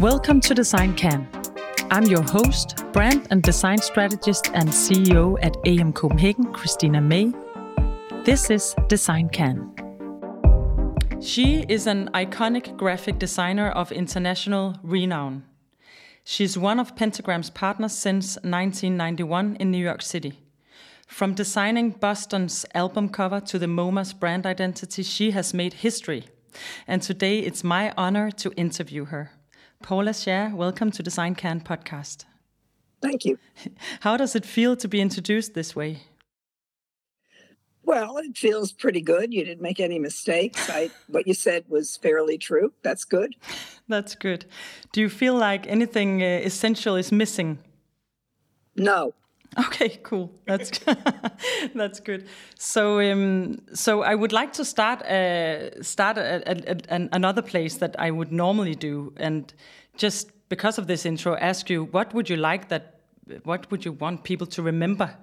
Welcome to Design Can. I'm your host, brand and design strategist and CEO at AM Copenhagen, Kristina May. This is Design Can. She is an iconic graphic designer of international renown. She's one of Pentagram's partners since 1991 in New York City. From designing Boston's album cover to the MoMA's brand identity, she has made history. And today it's my honor to interview her. Paula Scher, welcome to the Design Can podcast. Thank you. How does it feel to be introduced this way? Well, it feels pretty good. You didn't make any mistakes. I, what you said was fairly true. That's good. That's good. Do you feel like anything uh, essential is missing? No. Okay, cool. That's that's good. So, um, so I would like to start uh, start at, at, at another place that I would normally do, and just because of this intro, ask you what would you like that, what would you want people to remember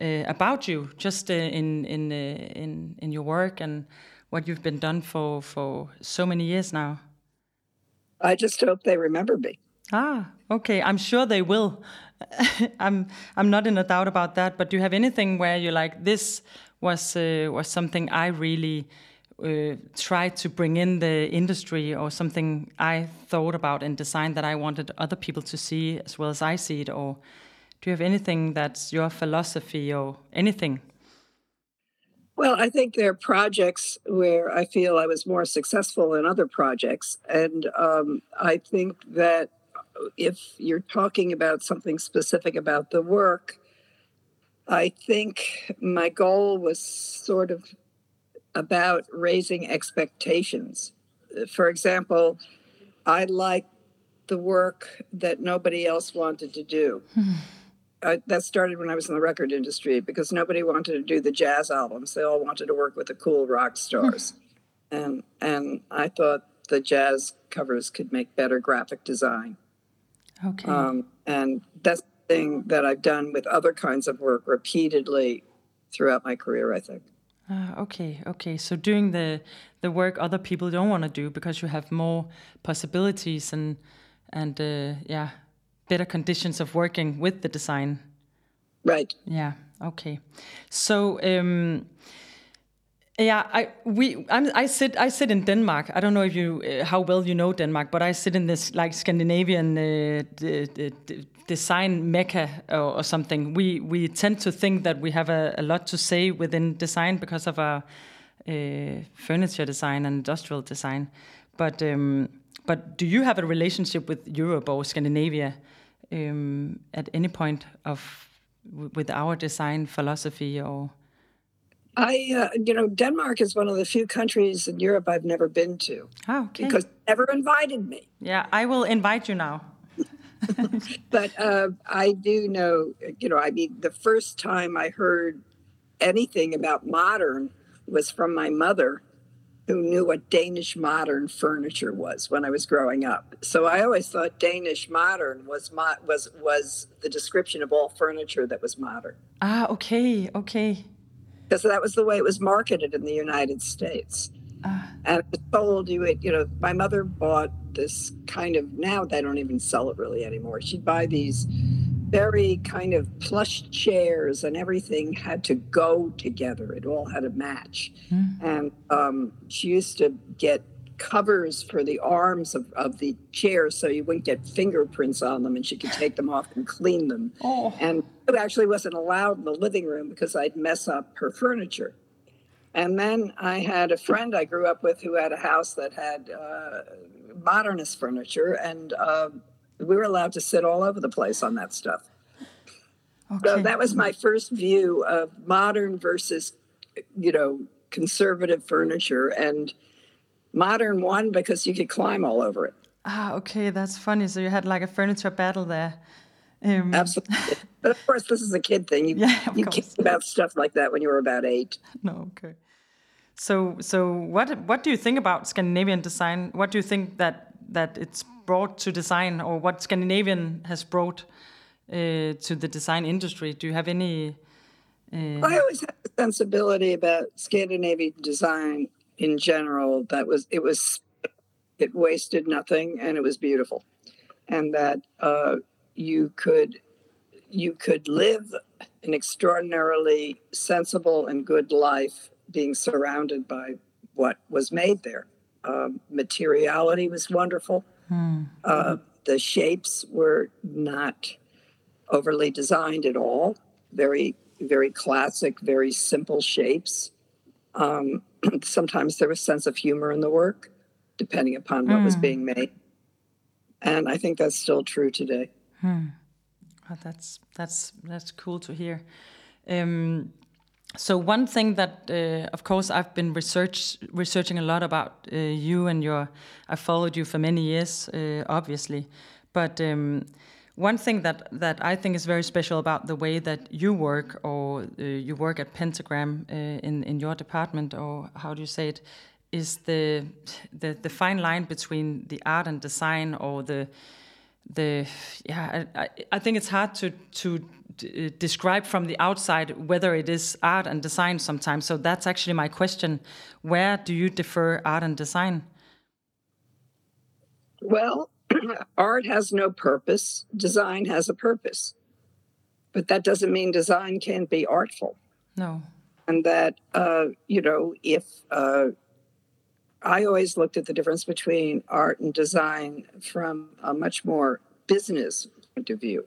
uh, about you, just uh, in in uh, in in your work and what you've been done for for so many years now. I just hope they remember me. Ah, okay. I'm sure they will. I'm I'm not in a doubt about that. But do you have anything where you like this was uh, was something I really uh, tried to bring in the industry or something I thought about in design that I wanted other people to see as well as I see it? Or do you have anything that's your philosophy or anything? Well, I think there are projects where I feel I was more successful than other projects. And um, I think that if you're talking about something specific about the work, I think my goal was sort of about raising expectations. For example, I liked the work that nobody else wanted to do. Hmm. I, that started when I was in the record industry because nobody wanted to do the jazz albums. They all wanted to work with the cool rock stars. Hmm. and and I thought the jazz covers could make better graphic design. Okay. Um, and that's the thing that I've done with other kinds of work repeatedly throughout my career, I think. Uh, okay, okay. So doing the the work other people don't want to do because you have more possibilities and and uh, yeah, better conditions of working with the design. Right. Yeah. Okay. So um, yeah, I we I'm, i sit I sit in Denmark. I don't know if you uh, how well you know Denmark, but I sit in this like Scandinavian uh, d- d- d- design mecca or, or, something. We we tend to think that we have a, a lot to say within design because of our uh, furniture design and industrial design. But um, but do you have a relationship with Europe or Scandinavia um, at any point of with our design philosophy or? I, uh, you know, Denmark is one of the few countries in Europe I've never been to. Oh, okay. Because never invited me. Yeah, I will invite you now. but uh, I do know, you know, I mean, the first time I heard anything about modern was from my mother, who knew what Danish modern furniture was when I was growing up. So I always thought Danish modern was mo- was was the description of all furniture that was modern. Ah, okay, okay because that was the way it was marketed in the United States. Uh, and I told you would, you know, my mother bought this kind of, now they don't even sell it really anymore. She'd buy these very kind of plush chairs and everything had to go together. It all had a match. Mm. And um, she used to get covers for the arms of, of the chairs so you wouldn't get fingerprints on them and she could take them off and clean them. Oh. And it actually wasn't allowed in the living room because I'd mess up her furniture. And then I had a friend I grew up with who had a house that had uh, modernist furniture, and uh, we were allowed to sit all over the place on that stuff. Okay. So that was my first view of modern versus, you know, conservative furniture. And modern one because you could climb all over it. Ah, okay, that's funny. So you had like a furniture battle there. Um, Absolutely. But of course, this is a kid thing. You, yeah, you cared about stuff like that when you were about eight. No, okay. So, so what what do you think about Scandinavian design? What do you think that that it's brought to design, or what Scandinavian has brought uh, to the design industry? Do you have any? Uh... I always had a sensibility about Scandinavian design in general that was it was it wasted nothing and it was beautiful and that uh, you could you could live an extraordinarily sensible and good life being surrounded by what was made there. Um, materiality was wonderful. Mm. Uh, the shapes were not overly designed at all. Very, very classic, very simple shapes. Um, sometimes there was sense of humor in the work, depending upon what mm. was hmm. being made. And I think that's still true today. Hmm. Oh, that's that's that's cool to hear. Um, so one thing that, uh, of course, I've been research researching a lot about uh, you and your. I followed you for many years, uh, obviously, but um, one thing that that I think is very special about the way that you work, or uh, you work at Pentagram uh, in in your department, or how do you say it, is the the the fine line between the art and design, or the the yeah I, I think it's hard to to uh, describe from the outside whether it is art and design sometimes. So that's actually my question. Where do you defer art and design? Well art has no purpose design has a purpose but that doesn't mean design can't be artful no and that uh, you know if uh, I always looked at the difference between art and design from a much more business point of view.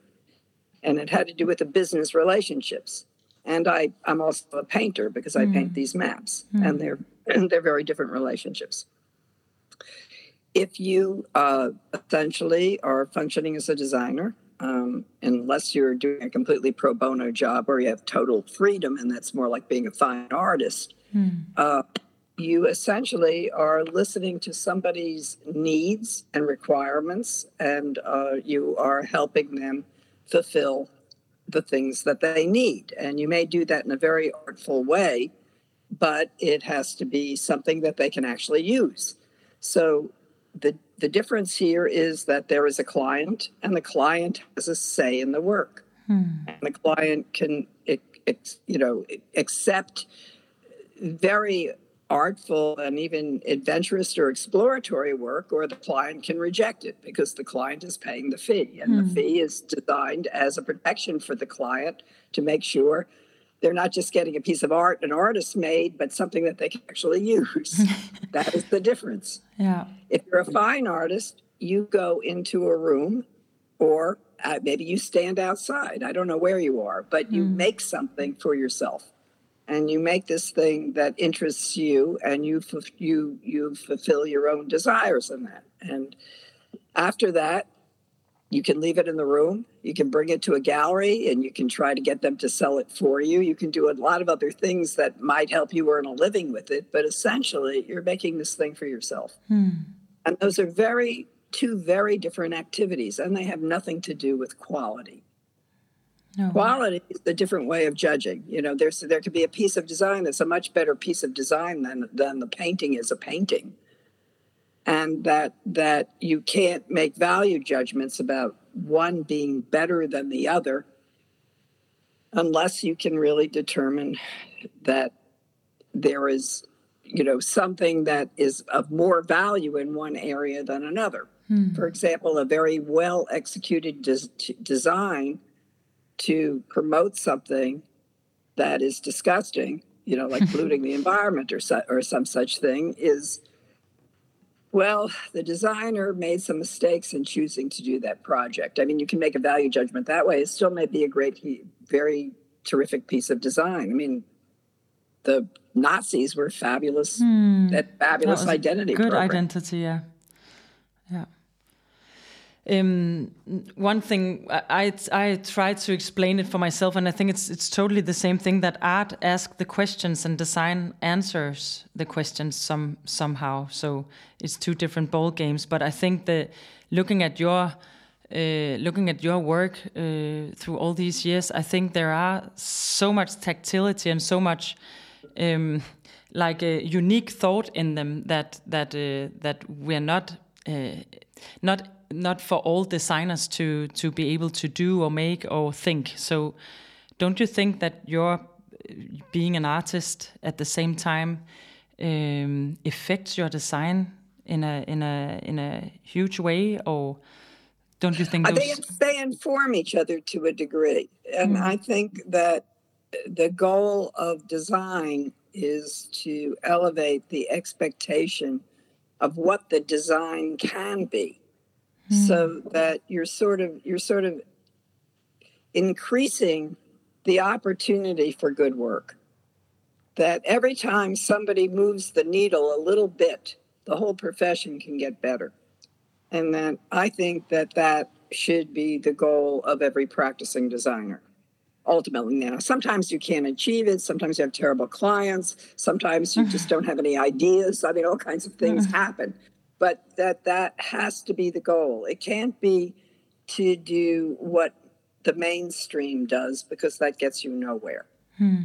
And it had to do with the business relationships. And I, I'm also a painter because I mm. paint these maps, mm. and they're and they're very different relationships. If you uh, essentially are functioning as a designer, um, unless you're doing a completely pro bono job where you have total freedom, and that's more like being a fine artist, mm. uh, you essentially are listening to somebody's needs and requirements, and uh, you are helping them fulfill the things that they need. And you may do that in a very artful way, but it has to be something that they can actually use. So the the difference here is that there is a client, and the client has a say in the work, hmm. and the client can, you know, accept very artful and even adventurous or exploratory work, or the client can reject it because the client is paying the fee. And the hmm. fee is designed as a protection for the client to make sure they're not just getting a piece of art an artist made, but something that they can actually use. that is the difference. Yeah. If you're a fine artist, you go into a room or uh, maybe you stand outside. I don't know where you are, but you mm. make something for yourself and you make this thing that interests you and you you you fulfill your own desires in that and after that you can leave it in the room you can bring it to a gallery and you can try to get them to sell it for you you can do a lot of other things that might help you earn a living with it but essentially you're making this thing for yourself hmm. and those are very two very different activities and they have nothing to do with quality no. Quality is a different way of judging. You know, there's there could be a piece of design that's a much better piece of design than than the painting is a painting. And that that you can't make value judgments about one being better than the other unless you can really determine that there is you know something that is of more value in one area than another. Hmm. For example, a very well executed des- design to promote something that is disgusting, you know, like polluting the environment or, su- or some such thing, is well, the designer made some mistakes in choosing to do that project. I mean, you can make a value judgment that way. It still may be a great, very terrific piece of design. I mean, the Nazis were fabulous. Hmm. That fabulous that identity. Good program. identity, yeah, yeah. Um, one thing I I try to explain it for myself, and I think it's it's totally the same thing that art asks the questions and design answers the questions some somehow. So it's two different ball games. But I think that looking at your uh, looking at your work uh, through all these years, I think there are so much tactility and so much. Um, like a unique thought in them that that uh, that we're not uh, not not for all designers to to be able to do or make or think. So, don't you think that your being an artist at the same time um, affects your design in a in a in a huge way, or Don't you think those... they, they inform each other to a degree, and mm. I think that the goal of design is to elevate the expectation of what the design can be mm. so that you're sort of you're sort of increasing the opportunity for good work that every time somebody moves the needle a little bit the whole profession can get better and that i think that that should be the goal of every practicing designer ultimately now. Sometimes you can't achieve it. Sometimes you have terrible clients. Sometimes you just don't have any ideas. I mean, all kinds of things happen. But that that has to be the goal. It can't be to do what the mainstream does because that gets you nowhere. Hmm.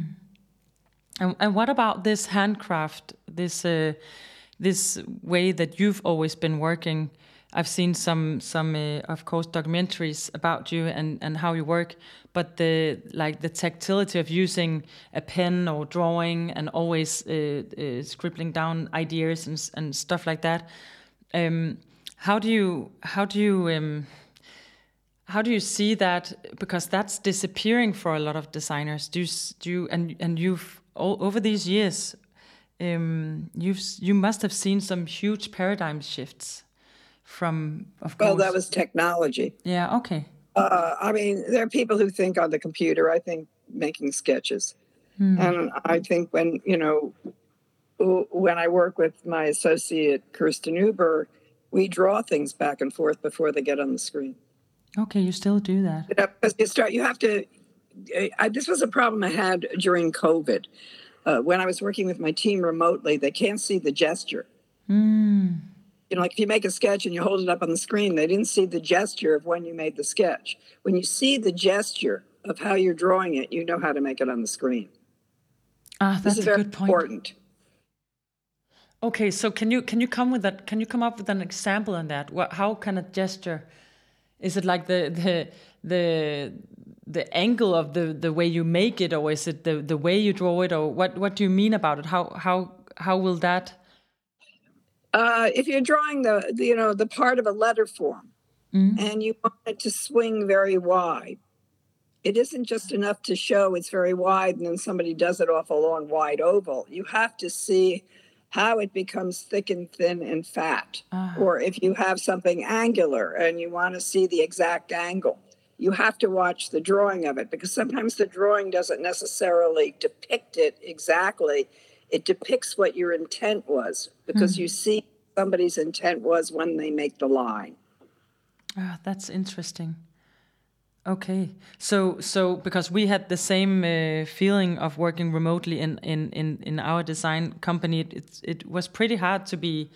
And, and what about this handcraft? This uh, this way that you've always been working? I've seen some some uh, of course documentaries about you and and how you work, but the like the tactility of using a pen or drawing and always uh, uh, scribbling down ideas and and stuff like that. Um, how do you how do you um, how do you see that because that's disappearing for a lot of designers do you, do you and and you've all, over these years um, you've you must have seen some huge paradigm shifts from of course. Well, that was technology. Yeah. Okay. Uh, I mean, there are people who think on the computer. I think making sketches, hmm. and I think when you know, when I work with my associate Kirsten Uber, we draw things back and forth before they get on the screen. Okay, you still do that. You, you start. You have to. I, this was a problem I had during COVID. Uh, when I was working with my team remotely, they can't see the gesture. Mm you know, like if you make a sketch and you hold it up on the screen, they didn't see the gesture of when you made the sketch. When you see the gesture of how you're drawing it, you know how to make it on the screen. Ah, that's a very good point. important. Okay, so can you can you come with that? Can you come up with an example on that? What, how can a gesture? Is it like the the the the angle of the the way you make it, or is it the the way you draw it, or what what do you mean about it? How how how will that? Uh, if you're drawing the, the, you know the part of a letter form mm-hmm. and you want it to swing very wide it isn't just enough to show it's very wide and then somebody does it off a long wide oval you have to see how it becomes thick and thin and fat uh-huh. or if you have something angular and you want to see the exact angle you have to watch the drawing of it because sometimes the drawing doesn't necessarily depict it exactly it depicts what your intent was because mm. you see somebody's intent was when they make the line. Ah, that's interesting. Okay, so so because we had the same uh, feeling of working remotely in in in, in our design company, it it was pretty hard to be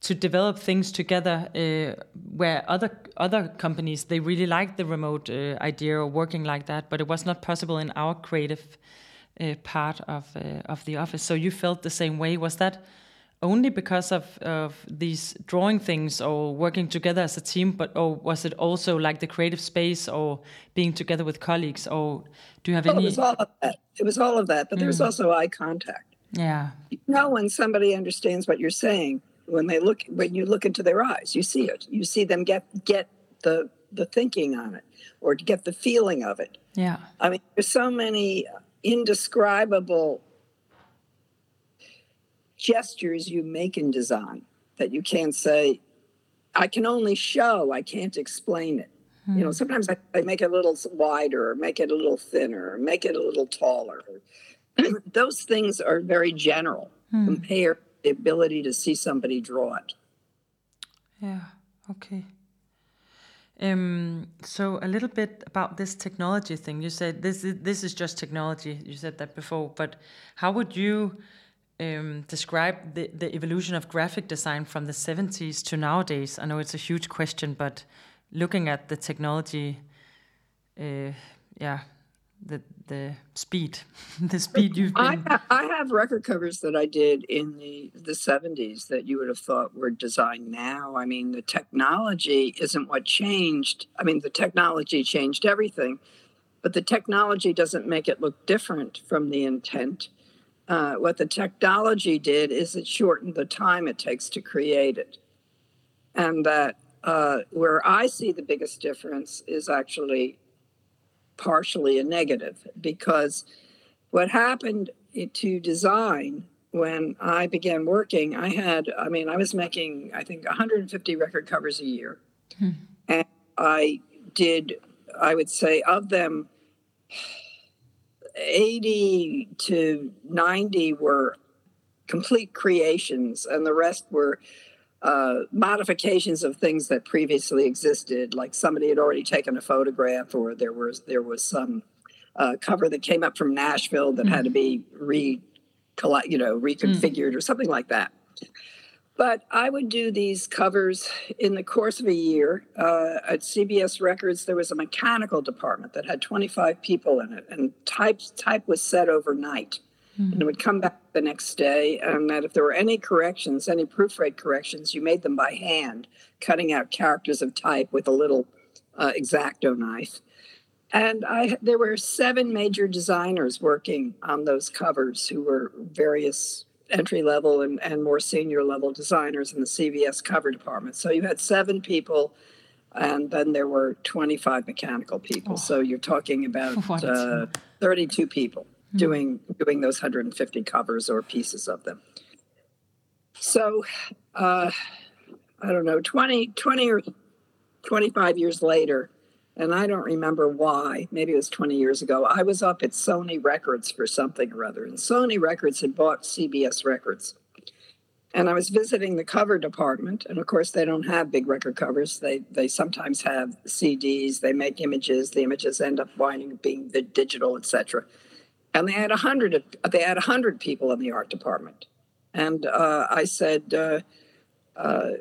to develop things together. Uh, where other other companies they really liked the remote uh, idea of working like that, but it was not possible in our creative uh, part of uh, of the office. So you felt the same way. Was that only because of of these drawing things or working together as a team, but or was it also like the creative space or being together with colleagues? Or do you have any? It was all of that. It was all of that, but mm. there's also eye contact. Yeah. You know when somebody understands what you're saying when they look when you look into their eyes, you see it. You see them get get the the thinking on it or to get the feeling of it. Yeah. I mean, there's so many indescribable gestures you make in design that you can't say, I can only show, I can't explain it. You know, hmm. sometimes I, I, make it a little wider, or make it a little thinner, or make it a little taller. Those things are very general hmm. compared to the ability to see somebody draw it. Yeah, okay. Um, so a little bit about this technology thing. You said this is, this is just technology. You said that before, but how would you um, describe the, the evolution of graphic design from the 70s to nowadays? I know it's a huge question, but looking at the technology, uh, yeah, the the speed, the speed you've been. I, I have record covers that I did in the the seventies that you would have thought were designed now. I mean, the technology isn't what changed. I mean, the technology changed everything, but the technology doesn't make it look different from the intent. Uh, what the technology did is it shortened the time it takes to create it, and that uh, where I see the biggest difference is actually partially a negative because what happened to design when I began working, I had, I mean, I was making, I think, 150 record covers a year. Hmm. And I did, I would say, of them, 80 to 90 were complete creations, and the rest were uh, modifications of things that previously existed, like somebody had already taken a photograph, or there was there was some uh, cover that came up from Nashville that mm. had to be re, you know, reconfigured mm. or something like that. But I would do these covers in the course of a year. Uh, at CBS Records, there was a mechanical department that had 25 people in it, and type type was set overnight, mm. and it would come back the next day. And that if there were any corrections, any proofread corrections, you made them by hand, cutting out characters of type with a little uh, X-Acto knife. And I, there were seven major designers working on those covers who were various entry level and, and more senior level designers in the CBS cover department. So you had seven people, and then there were 25 mechanical people. Oh. So you're talking about uh, 32 people mm-hmm. doing doing those 150 covers or pieces of them. So uh, I don't know, 20, 20 or 25 years later, and I don't remember why, maybe it was 20 years ago, I was up at Sony Records for something or other, and Sony Records had bought CBS Records. And I was visiting the cover department, and of course they don't have big record covers. They they sometimes have CDs. They make images. The images end up winding up being the digital, etc. And they had a hundred. They had a hundred people in the art department, and uh, I said, uh, uh,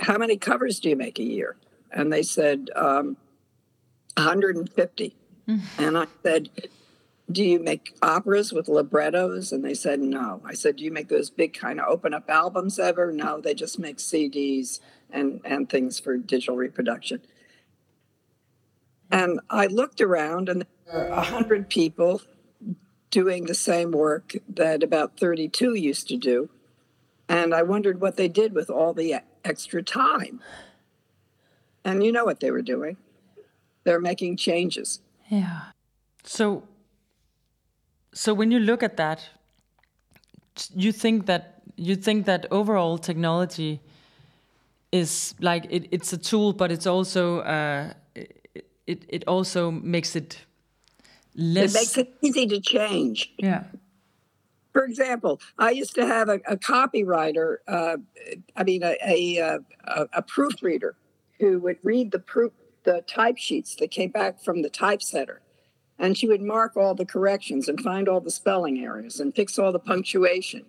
"How many covers do you make a year?" And they said, um, 150. Mm-hmm. And I said, Do you make operas with librettos? And they said, No. I said, Do you make those big kind of open up albums ever? No, they just make CDs and, and things for digital reproduction. And I looked around, and there were 100 people doing the same work that about 32 used to do. And I wondered what they did with all the extra time. And you know what they were doing they're making changes. Yeah. So so when you look at that, you think that you think that overall technology is like it, it's a tool, but it's also uh, it it also makes it less. It makes it easy to change. Yeah. For example, I used to have a, a copywriter, uh, I mean, a, a, a, a proofreader who would read the proof the type sheets that came back from the typesetter. And she would mark all the corrections and find all the spelling errors and fix all the punctuation.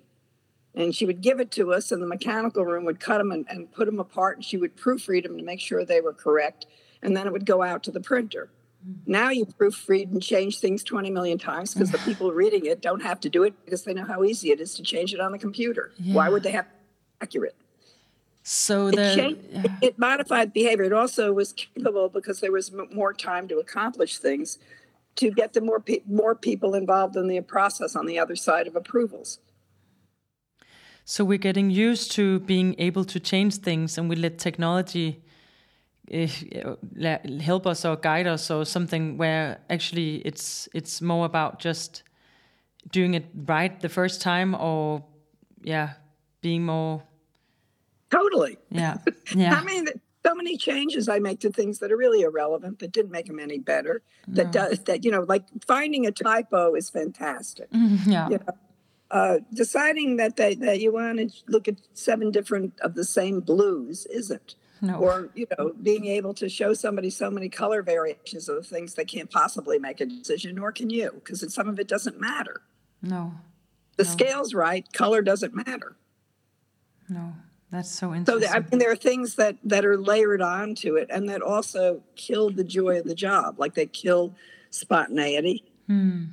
And she would give it to us, and the mechanical room would cut them and, and put them apart, and she would proofread them to make sure they were correct. And then it would go out to the printer. Mm-hmm. Now you proofread and change things 20 million times because the people reading it don't have to do it because they know how easy it is to change it on the computer. Yeah. Why would they have accurate? So the, it, changed, it modified behavior. It also was capable because there was more time to accomplish things, to get the more pe- more people involved in the process on the other side of approvals. So we're getting used to being able to change things, and we let technology uh, help us or guide us, or something where actually it's it's more about just doing it right the first time, or yeah, being more Totally. Yeah. Yeah. I mean, so many changes I make to things that are really irrelevant that didn't make them any better. That no. does that, you know, like finding a typo is fantastic. Mm-hmm, yeah. You know, uh, deciding that they, that you want to look at seven different of the same blues isn't. No. Or you know, being able to show somebody so many color variations of things they can't possibly make a decision, nor can you, because some of it doesn't matter. No. The no. scale's right, color doesn't matter. No. That's so interesting. So I mean, there are things that that are layered onto it, and that also kill the joy of the job. Like they kill spontaneity. Hmm.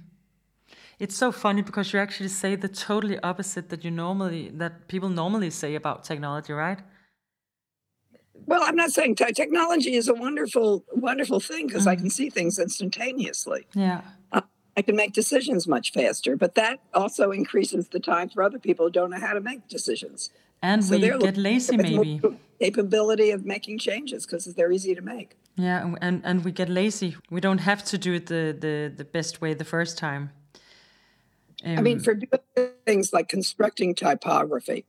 It's so funny because you actually say the totally opposite that you normally that people normally say about technology, right? Well, I'm not saying te- technology is a wonderful, wonderful thing because mm. I can see things instantaneously. Yeah. Uh, I can make decisions much faster, but that also increases the time for other people who don't know how to make decisions And so we get lazy, maybe. Capability of making changes because they're easy to make. Yeah, and, and we get lazy. We don't have to do it the, the, the best way the first time. Um, I mean, um, for doing things like constructing typography,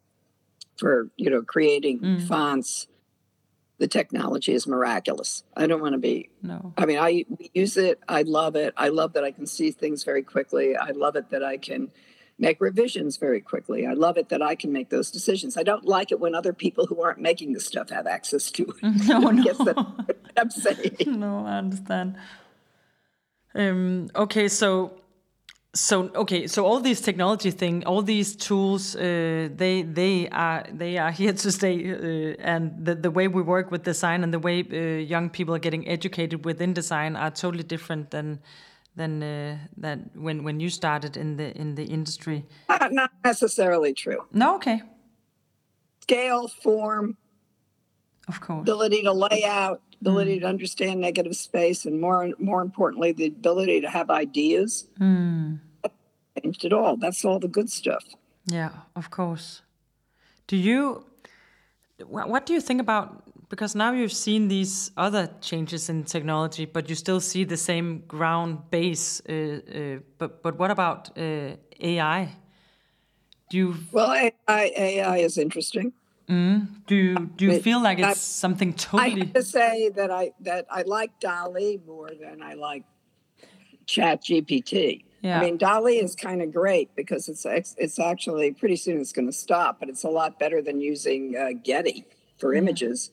for you know creating mm. fonts, the technology is miraculous. I don't want to be. No. I mean, I use it. I love it. I love that I can see things very quickly. I love it that I can make revisions very quickly. I love it that I can make those decisions. I don't like it when other people who aren't making the stuff have access to it. No, no. That, I'm saying. No, I understand. Um, okay, so so okay so all these technology thing all these tools uh, they they are they are here to stay uh, and the, the way we work with design and the way uh, young people are getting educated within design are totally different than than uh, than when when you started in the in the industry uh, not necessarily true no okay scale form of course ability to lay out ability mm. to understand negative space and more more importantly the ability to have ideas mm changed at all. That's all the good stuff. Yeah, of course. Do you, what do you think about, because now you've seen these other changes in technology, but you still see the same ground base. Uh, uh, but, but what about uh, AI? Do you? Well, AI, AI is interesting. Mm. Do you, do you feel like it's I, something totally? I have to say that I that I like DALL-E more than I like Chat GPT. Yeah. I mean, DALL-E is kind of great because it's it's actually pretty soon it's going to stop, but it's a lot better than using uh, Getty for mm. images.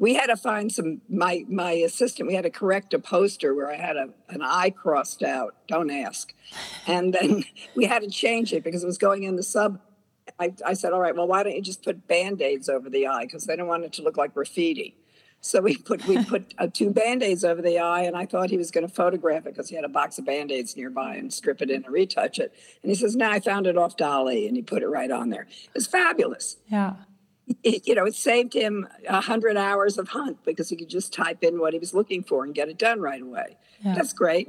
We had to find some. My my assistant. We had to correct a poster where I had a, an eye crossed out. Don't ask. And then we had to change it because it was going in the sub. I, I said, all right, well, why don't you just put band aids over the eye because they don't want it to look like graffiti. So we put we put uh, two band-aids over the eye, and I thought he was going to photograph it because he had a box of band-aids nearby and strip it in and retouch it. And he says, "No, I found it off DALL-E," and he put it right on there. It was fabulous. Yeah. It, you know, it saved him a hundred hours of hunt because he could just type in what he was looking for and get it done right away. Yeah. That's great.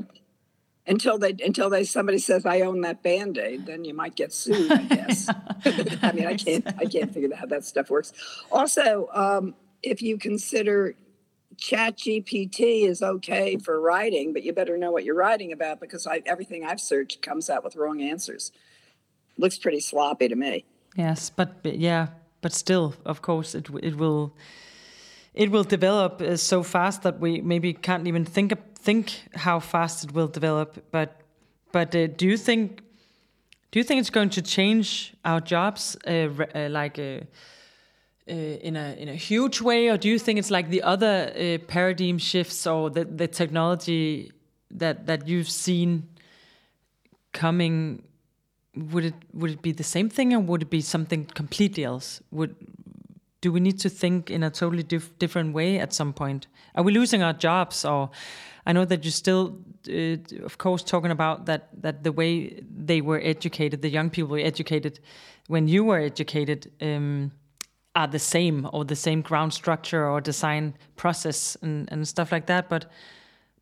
Until they until they somebody says I own that band aid, then you might get sued. I guess. I mean, I can't I can't figure out how that stuff works. Also, um, if you consider chat gpt is okay for writing but you better know what you're writing about because I, everything i've searched comes out with wrong answers looks pretty sloppy to me yes but yeah but still of course it, it will it will develop uh, so fast that we maybe can't even think think how fast it will develop but but uh, do you think do you think it's going to change our jobs uh, uh like uh, uh, in a in a huge way, or do you think it's like the other paradigm shifts or the the technology that that you've seen coming? Would it would it be the same thing, or would it be something completely else? Would do we need to think in a totally dif different way at some point? Are we losing our jobs, or I know that you're still, uh, of course, talking about that that the way they were educated, the young people were educated when you were educated. Um, are the same or the same ground structure or design process and, and stuff like that but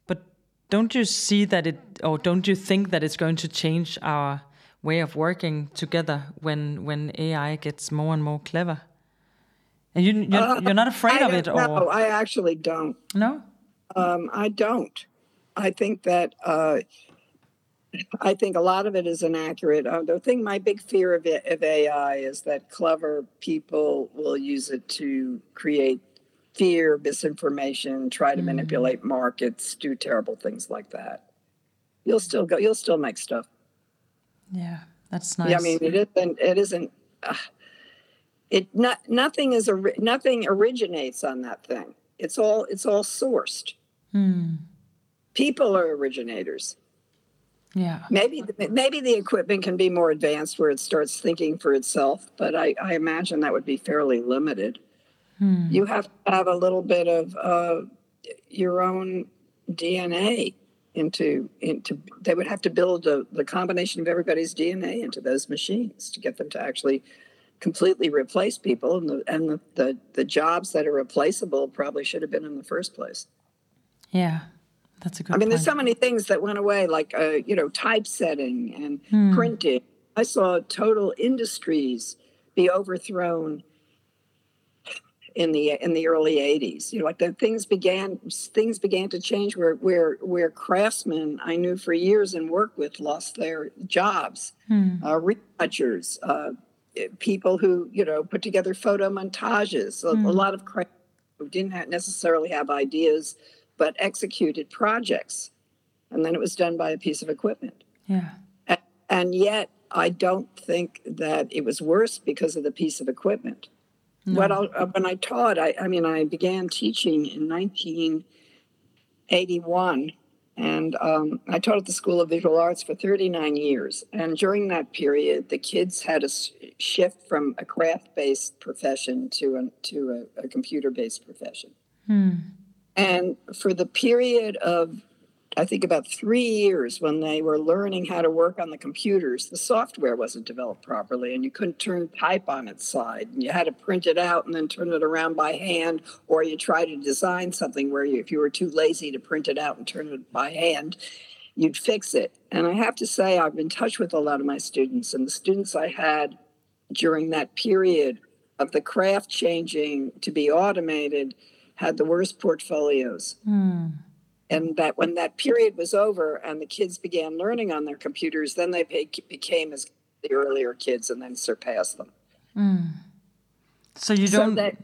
but don't you see that it or don't you think that it's going to change our way of working together when when AI gets more and more clever and you you're, uh, you're not afraid I of it or no I actually don't no um, I don't I think that uh, I think a lot of it is inaccurate. Uh, the thing, my big fear of, it, of AI is that clever people will use it to create fear, misinformation, try to mm. manipulate markets, do terrible things like that. You'll still go. You'll still make stuff. Yeah, that's nice. Yeah, I mean, it isn't. It isn't. Uh, it not nothing is a nothing originates on that thing. It's all it's all sourced. Mm. People are originators. Yeah. Maybe maybe the equipment can be more advanced where it starts thinking for itself, but I, I imagine that would be fairly limited. Hmm. You have to have a little bit of uh, your own DNA into into. They would have to build a, the combination of everybody's DNA into those machines to get them to actually completely replace people, and the and the, the, the jobs that are replaceable probably should have been in the first place. Yeah, that's a good. I mean, point. there's so many things that went away, like uh, you know, typesetting and hmm. printing. I saw total industries be overthrown in the in the early 80s you know like the things began things began to change where where where craftsmen i knew for years and worked with lost their jobs. Hmm. uh, retouchers uh, people who you know put together photo montages a, hmm. a lot of craftsmen who didn't have necessarily have ideas but executed projects. And then it was done by a piece of equipment. Yeah. And, and yet i don't think that it was worse because of the piece of equipment no. What I, uh, when I taught, I, I mean, I began teaching in 1981, and um, I taught at the School of Visual Arts for 39 years. And during that period, the kids had a shift from a craft-based profession to a, to a, a computer-based profession. Hmm. And for the period of I think about three years when they were learning how to work on the computers, the software wasn't developed properly and you couldn't turn type on its side. And you had to print it out and then turn it around by hand, or you try to design something where you, if you were too lazy to print it out and turn it by hand, you'd fix it. And I have to say, I've been in touch with a lot of my students, and the students I had during that period of the craft changing to be automated had the worst portfolios. Mm and that when that period was over and the kids began learning on their computers then they became as the earlier kids and then surpassed them mm. so you don't so that,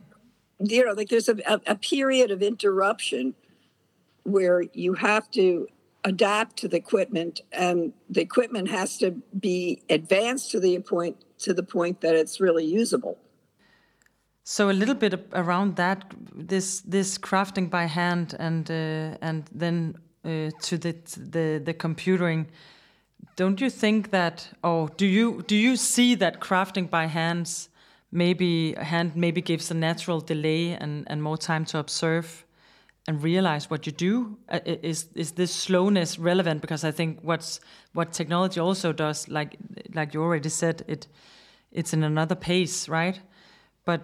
you know like there's a, a, a period of interruption where you have to adapt to the equipment and the equipment has to be advanced to the point to the point that it's really usable so a little bit around that, this this crafting by hand and uh, and then uh, to the the the computering. Don't you think that, or do you do you see that crafting by hands, maybe hand maybe gives a natural delay and and more time to observe and realize what you do? Uh, is is this slowness relevant? Because I think what's what technology also does, like like you already said, it it's in another pace, right? But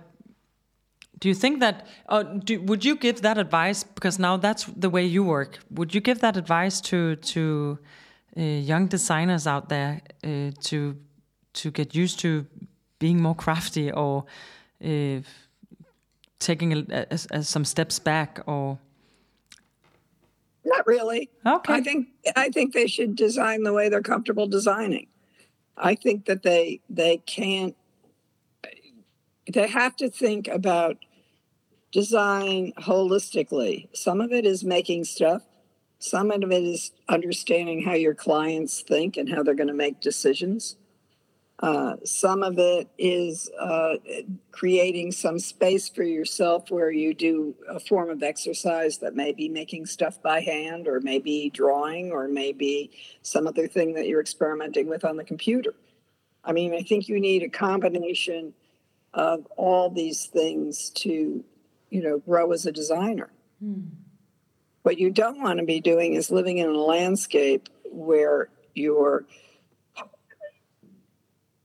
do you think that? Uh, do, would you give that advice? Because now that's the way you work. Would you give that advice to to uh, young designers out there uh, to to get used to being more crafty or uh, taking a, a, a, some steps back or? Not really. Okay. I think I think they should design the way they're comfortable designing. I think that they they can't they have to think about design holistically. Some of it is making stuff, some of it is understanding how your clients think and how they're going to make decisions. Uh, some of it is uh, creating some space for yourself where you do a form of exercise that may be making stuff by hand, or maybe drawing, or maybe some other thing that you're experimenting with on the computer. I mean, I think you need a combination of all these things to you know, grow as a designer. Hmm. What you don't want to be doing is living in a landscape where you're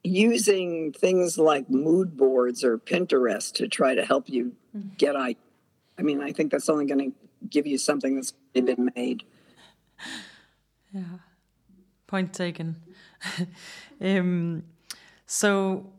using things like mood boards or Pinterest to try to help you hmm. get I I mean, I think that's only going to give you something that's been made. Yeah. Point taken. um, so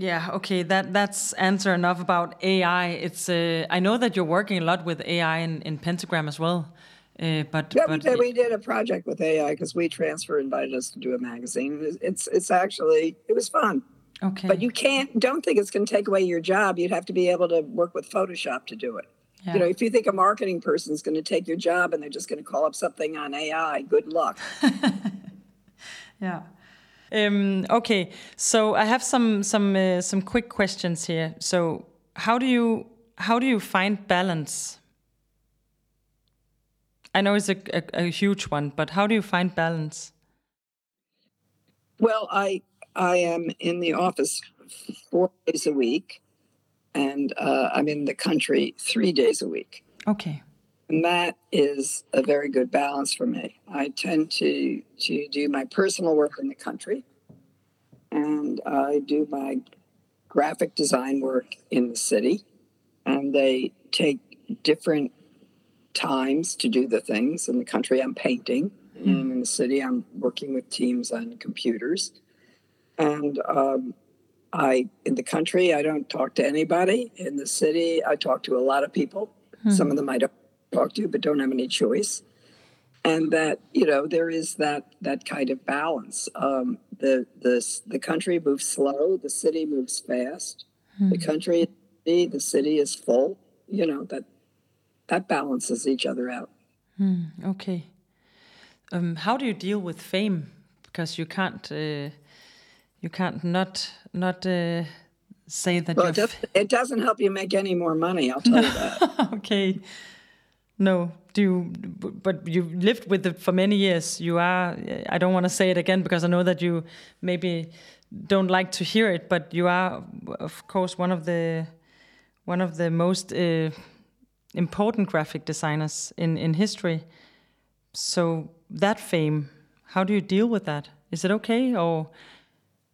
yeah, okay, that that's answer enough about AI. It's uh, I know that you're working a lot with AI in, in Pentagram as well. Uh, but yeah, but we, did, we did a project with AI because WeTransfer invited us to do a magazine. It's it's actually it was fun. Okay. But you can't don't think it's going to take away your job. You'd have to be able to work with Photoshop to do it. Yeah. You know, if you think a marketing person is going to take your job and they're just going to call up something on AI, good luck. yeah. Um, okay, so I have some some uh, some quick questions here. So how do you how do you find balance? I know it's a, a, a huge one, but how do you find balance? Well, I I am in the office four days a week, and uh, I'm in the country three days a week. Okay. And that is a very good balance for me. I tend to to do my personal work in the country, and I do my graphic design work in the city. And they take different times to do the things. In the country, I'm painting, mm. and in the city, I'm working with teams on computers. And um, I in the country I don't talk to anybody. In the city I talk to a lot of people. Hmm. Some of them I don't talk to, but don't have any choice. And that you know there is that that kind of balance. Um, the the the country moves slow. The city moves fast. Hmm. The country, the city is full. You know that that balances each other out. Hmm. Okay. Um, how do you deal with fame? Because you can't. Uh you can't not not uh, say that. Well, it, does, it doesn't help you make any more money. I'll tell you that. okay. No, do you? But you've lived with it for many years. You are. I don't want to say it again because I know that you maybe don't like to hear it. But you are, of course, one of the one of the most uh, important graphic designers in in history. So that fame, how do you deal with that? Is it okay or?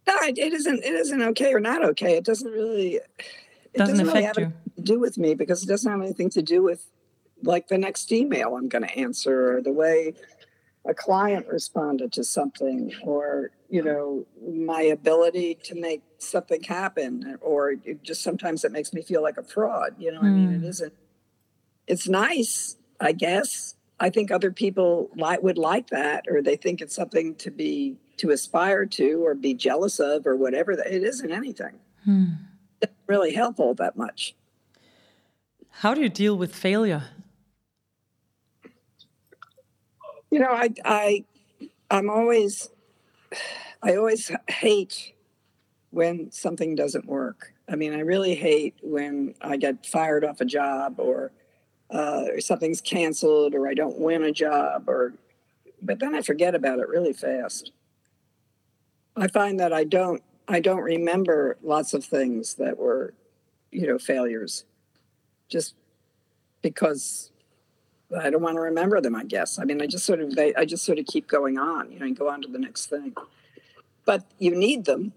No, it isn't. It isn't okay or not okay. It doesn't really. It doesn't, doesn't affect really you. to do with me because it doesn't have anything to do with like the next email I'm going to answer or the way a client responded to something or you know my ability to make something happen or just sometimes it makes me feel like a fraud you know mm. i mean it hmm. isn't it's nice i guess i think other people like would like that or they think it's something to be to aspire to or be jealous of or whatever. It isn't anything. It's really helpful that much. How do you deal with failure? You know, I, I, I'm always, I always hate when something doesn't work. I mean, I really hate when I get fired off a job or, uh, or something's canceled or I don't win a job or, but then I forget about it really fast. I find that I don't I don't remember lots of things that were, you know, failures, just because I don't want to remember them. I guess. I mean, I just sort of they, I just sort of keep going on, you know, and go on to the next thing. But you need them,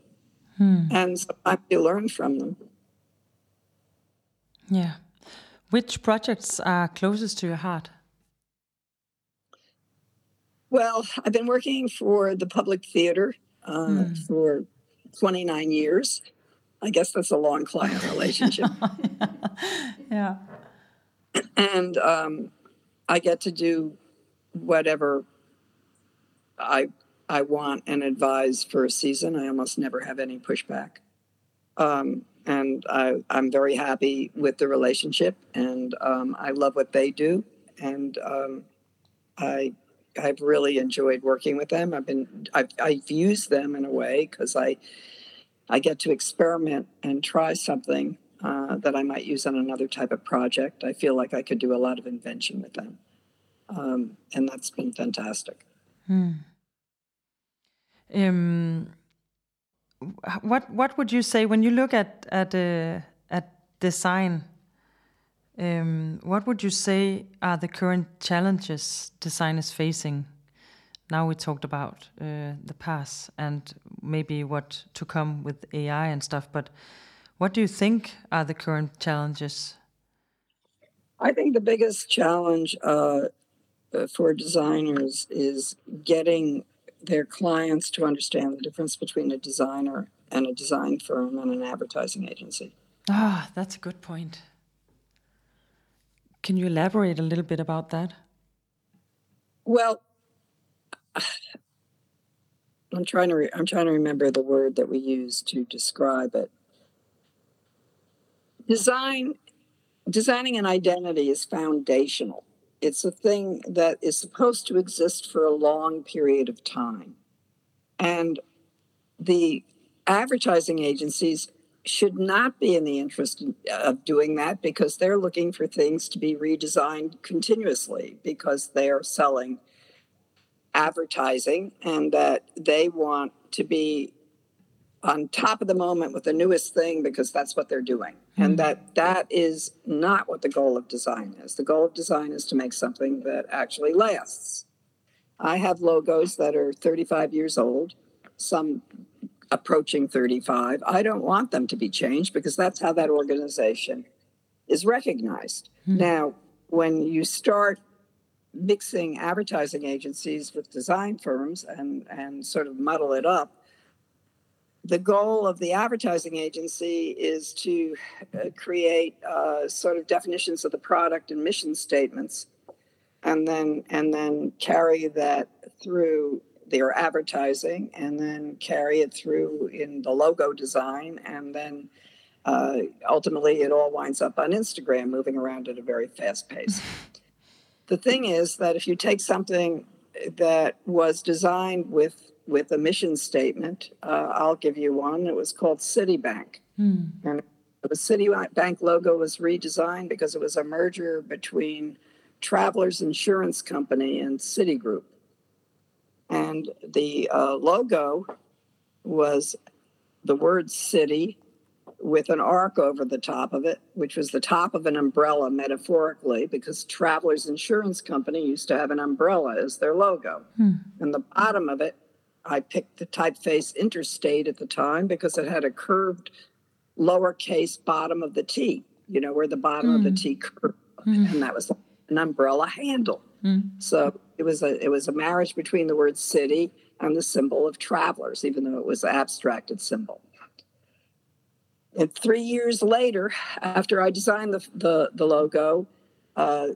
hmm. and sometimes you learn from them. Yeah. Which projects are closest to your heart? Well, I've been working for the public theater uh, mm. for 29 years. I guess that's a long client relationship. yeah. And um, I get to do whatever I I want and advise for a season. I almost never have any pushback. Um, and I, am very happy with the relationship, and um, I love what they do, and um, I I've really enjoyed working with them. I've been I've, I've used them in a way because I I get to experiment and try something uh, that I might use on another type of project. I feel like I could do a lot of invention with them, um, and that's been fantastic. Hmm. Um, what what would you say when you look at at uh, at design? Um, what would you say are the current challenges design is facing? Now we talked about uh, the past and maybe what to come with AI and stuff, but what do you think are the current challenges? I think the biggest challenge uh, uh for designers is getting their clients to understand the difference between a designer and a design firm and an advertising agency. Ah, that's a good point. Can you elaborate a little bit about that? Well, I'm trying to re- I'm trying to remember the word that we use to describe it. Design designing an identity is foundational. It's a thing that is supposed to exist for a long period of time. And the advertising agencies should not be in the interest of doing that because they're looking for things to be redesigned continuously because they are selling advertising and that they want to be on top of the moment with the newest thing because that's what they're doing mm-hmm. and that that is not what the goal of design is the goal of design is to make something that actually lasts i have logos that are 35 years old some approaching 35. I don't want them to be changed because that's how that organization is recognized. Mm-hmm. Now, when you start mixing advertising agencies with design firms and, and sort of muddle it up, the goal of the advertising agency is to uh, create uh, sort of definitions of the product and mission statements and then and then carry that through their advertising and then carry it through in the logo design and then uh, ultimately it all winds up on instagram moving around at a very fast pace. The thing is that if you take something that was designed with with a mission statement uh, i'll give you one it was called citibank hmm. and the citibank logo was redesigned because it was a merger between Travelers Insurance Company and Citigroup. And the uh, logo was the word city with an arc over the top of it, which was the top of an umbrella metaphorically, because Travelers Insurance Company used to have an umbrella as their logo. Hmm. And the bottom of it, I picked the typeface Interstate at the time because it had a curved lowercase bottom of the T, you know, where the bottom of the hmm. T curved. Hmm. And that was an umbrella handle. Mm. So it was a it was a marriage between the word city and the symbol of travelers, even though it was an abstracted symbol. And three years later, after I designed the the, the logo, uh,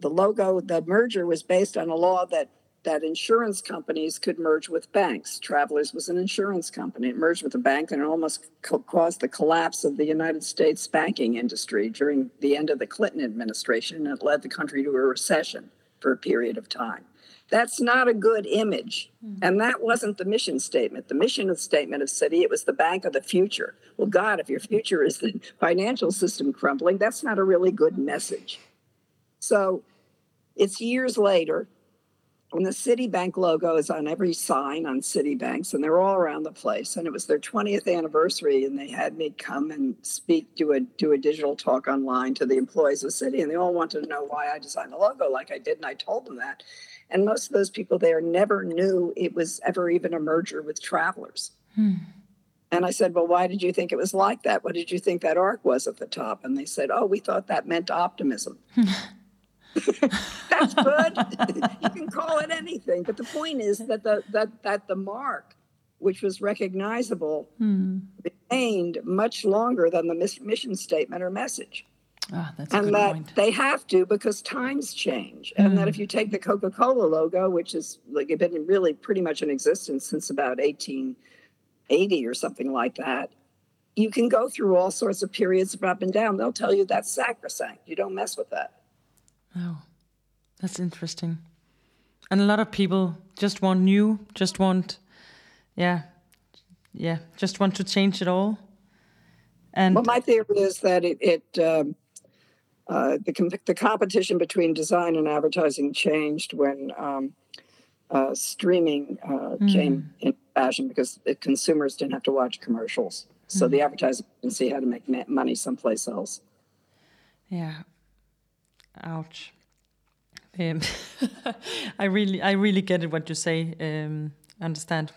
the logo, the merger was based on a law that that insurance companies could merge with banks. Travelers was an insurance company. It merged with a bank and it almost co- caused the collapse of the United States banking industry during the end of the Clinton administration. And it led the country to a recession for a period of time. That's not a good image. Mm-hmm. And that wasn't the mission statement. The mission statement of Citi, it was the bank of the future. Well, God, if your future is the financial system crumbling, that's not a really good message. So it's years later and the Citibank logo is on every sign on Citibanks, and they're all around the place. And it was their 20th anniversary, and they had me come and speak, do a do a digital talk online to the employees of Citi, and they all wanted to know why I designed the logo like I did, and I told them that. And most of those people there never knew it was ever even a merger with Travelers. Hmm. And I said, Well, why did you think it was like that? What did you think that arc was at the top? And they said, Oh, we thought that meant optimism. That's good. you can call it anything, but the point is that the that that the mark, which was recognizable, hmm. remained much longer than the mission statement or message. Oh, that's and that point. they have to because times change, and that if hmm. you take the Coca-Cola logo, which is like been really pretty much in existence since about 1880 or something like that, you can go through all sorts of periods of up and down. They'll tell you that's sacrosanct. You don't mess with that. Oh, that's interesting. And a lot of people just want new, just want, yeah, yeah, just want to change it all. And well, my theory is that it, it um, uh, the the competition between design and advertising changed when um, uh, streaming uh, mm. came in fashion because the consumers didn't have to watch commercials. So mm. the advertising agency had to make money someplace else. Yeah, Ouch. Um, I really, I really get it. What you say. Um, understand.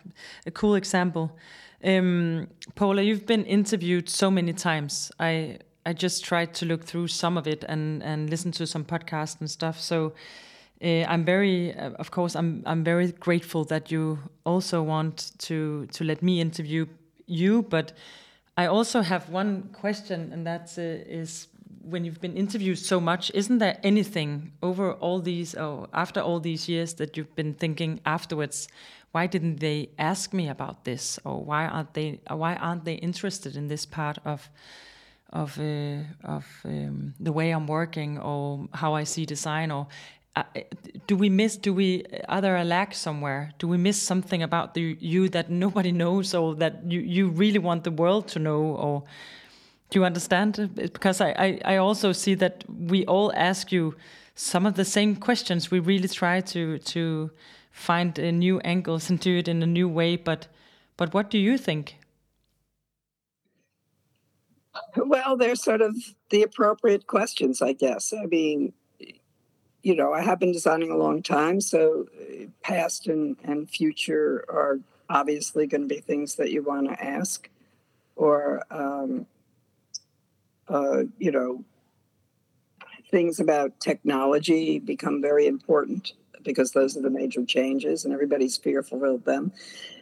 A cool example. Um, Paula, you've been interviewed so many times. I I just tried to look through some of it and and listen to some podcasts and stuff. So. Uh, I'm very, uh, of course, I'm I'm very grateful that you also want to to let me interview you. But I also have one question, and that uh, is when you've been interviewed so much, isn't there anything over all these, or after all these years, that you've been thinking afterwards? Why didn't they ask me about this, or why aren't they? Why aren't they interested in this part of of uh, of um, the way I'm working, or how I see design, or uh, do we miss? Do we are there a lack somewhere? Do we miss something about the you that nobody knows, or that you you really want the world to know, or do you understand? Because I, I, I also see that we all ask you some of the same questions. We really try to to find uh, new angles and do it in a new way. But but what do you think? Well, they're sort of the appropriate questions, I guess. I mean, you know, I have been designing a long time, so uh, past and, and future are obviously going to be things that you want to ask. Or um, uh, you know, things about technology become very important because those are the major changes, and everybody's fearful of them.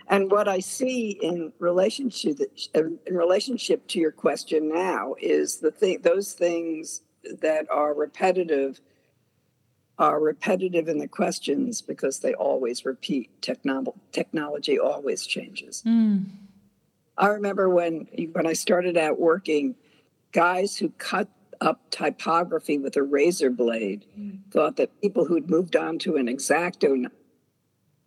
And what I see in relationship in relationship to your question now is the thing those things that are repetitive are repetitive in the questions because they always repeat. Techno- technology always changes. Mm. I remember when when I started out working, guys who cut up typography with a razor blade mm. thought that people who'd moved on to an X-Acto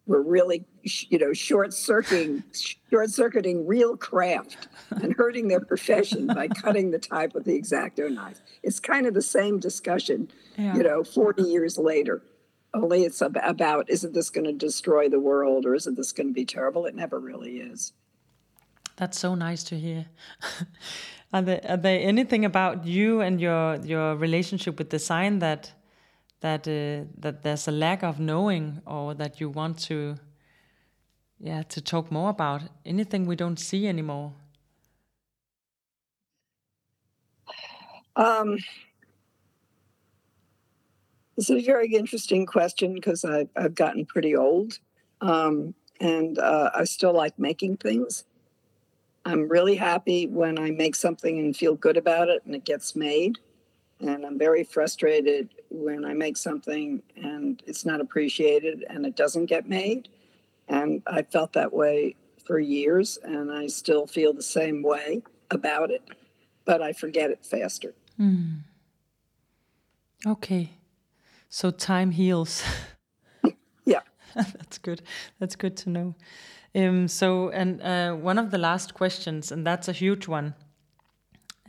were really you know short circuiting short circuiting real craft and hurting their profession by cutting the type with the X-Acto knife. It's kind of the same discussion yeah. you know 40 years later. Only it's about isn't this going to destroy the world or isn't this going to be terrible? It never really is. That's so nice to hear are there, are there anything about you and your your relationship with design that that uh, that there's a lack of knowing or that you want to yeah to talk more about anything we don't see anymore um it's a very interesting question because I've, I've gotten pretty old um, and uh, I still like making things. I'm really happy when I make something and feel good about it and it gets made. And I'm very frustrated when I make something and it's not appreciated and it doesn't get made. And I felt that way for years and I still feel the same way about it, but I forget it faster. Mm. Okay. So time heals. yeah. That's good. That's good to know. Um, so, and uh, one of the last questions, and that's a huge one.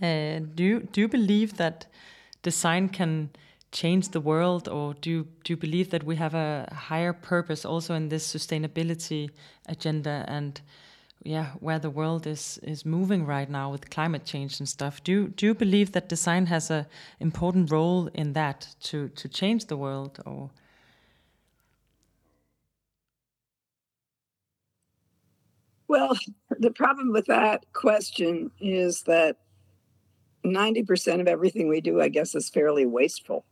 Uh, do you, do you believe that design can change the world, or do you, do you believe that we have a higher purpose also in this sustainability agenda and yeah, where the world is is moving right now with climate change and stuff? Do you, do you believe that design has a important role in that to to change the world, or? Well, the problem with that question is that 90% of everything we do, I guess, is fairly wasteful.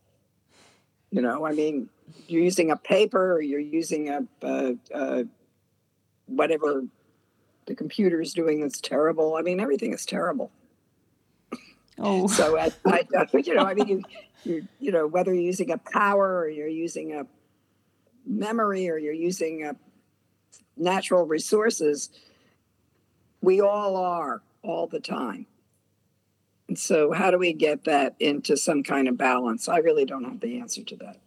You know, I mean, you're using a paper or you're using a, a, a whatever the computer is doing that's terrible. I mean, everything is terrible. Oh, so I, I, you know, I mean, you, you, you know, whether you're using a power or you're using a memory or you're using a natural resources, we all are all the time. And so, how do we get that into some kind of balance? I really don't have the answer to that.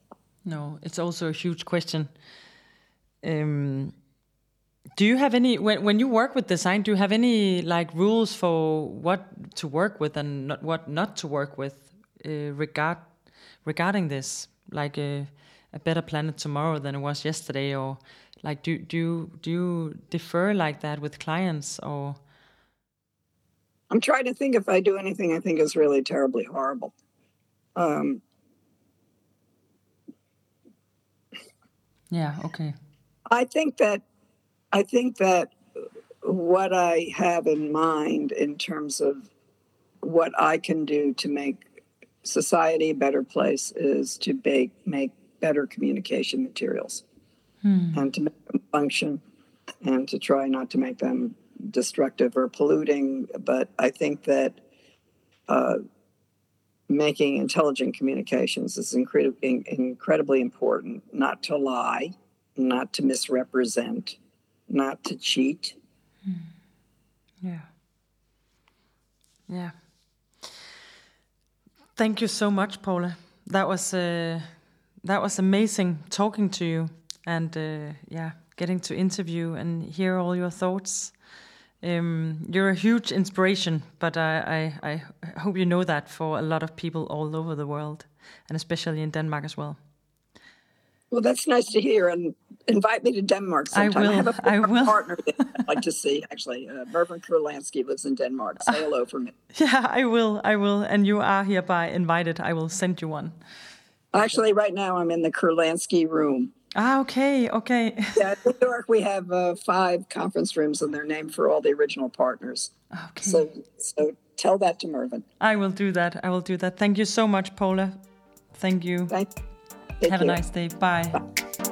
No, it's also a huge question. Um, do you have any when when you work with design? Do you have any like rules for what to work with and not, what not to work with uh, regard regarding this? Like a, a better planet tomorrow than it was yesterday, or like do do you, do you defer like that with clients or? I'm trying to think if I do anything I think is really terribly horrible. Um, yeah. Okay. I think that I think that what I have in mind in terms of what I can do to make society a better place is to make, make better communication materials hmm. and to make them function and to try not to make them destructive or polluting. But I think that uh, making intelligent communications is incredibly, incredibly important, not to lie, not to misrepresent, not to cheat. Hmm. Yeah. Yeah. Thank you so much, Paula. That was uh, that was amazing talking to you and uh, yeah, getting to interview and hear all your thoughts. Um, you're a huge inspiration, but I, I, I hope you know that for a lot of people all over the world, and especially in Denmark as well. Well, that's nice to hear, and invite me to Denmark sometime. I will. I have a I will. partner that I'd like to see. Actually, uh, Mervyn Kurlansky lives in Denmark. Say hello for me. Yeah, I will. I will, and you are hereby invited. I will send you one. Actually, right now I'm in the Kurlansky room. Ah, okay, okay. yeah, in New York we have uh, five conference rooms, and they're named for all the original partners. Okay. So, so tell that to Mervyn. I will do that. I will do that. Thank you so much, Paula. Thank you. Thank. Have a nice day. Bye. Bye.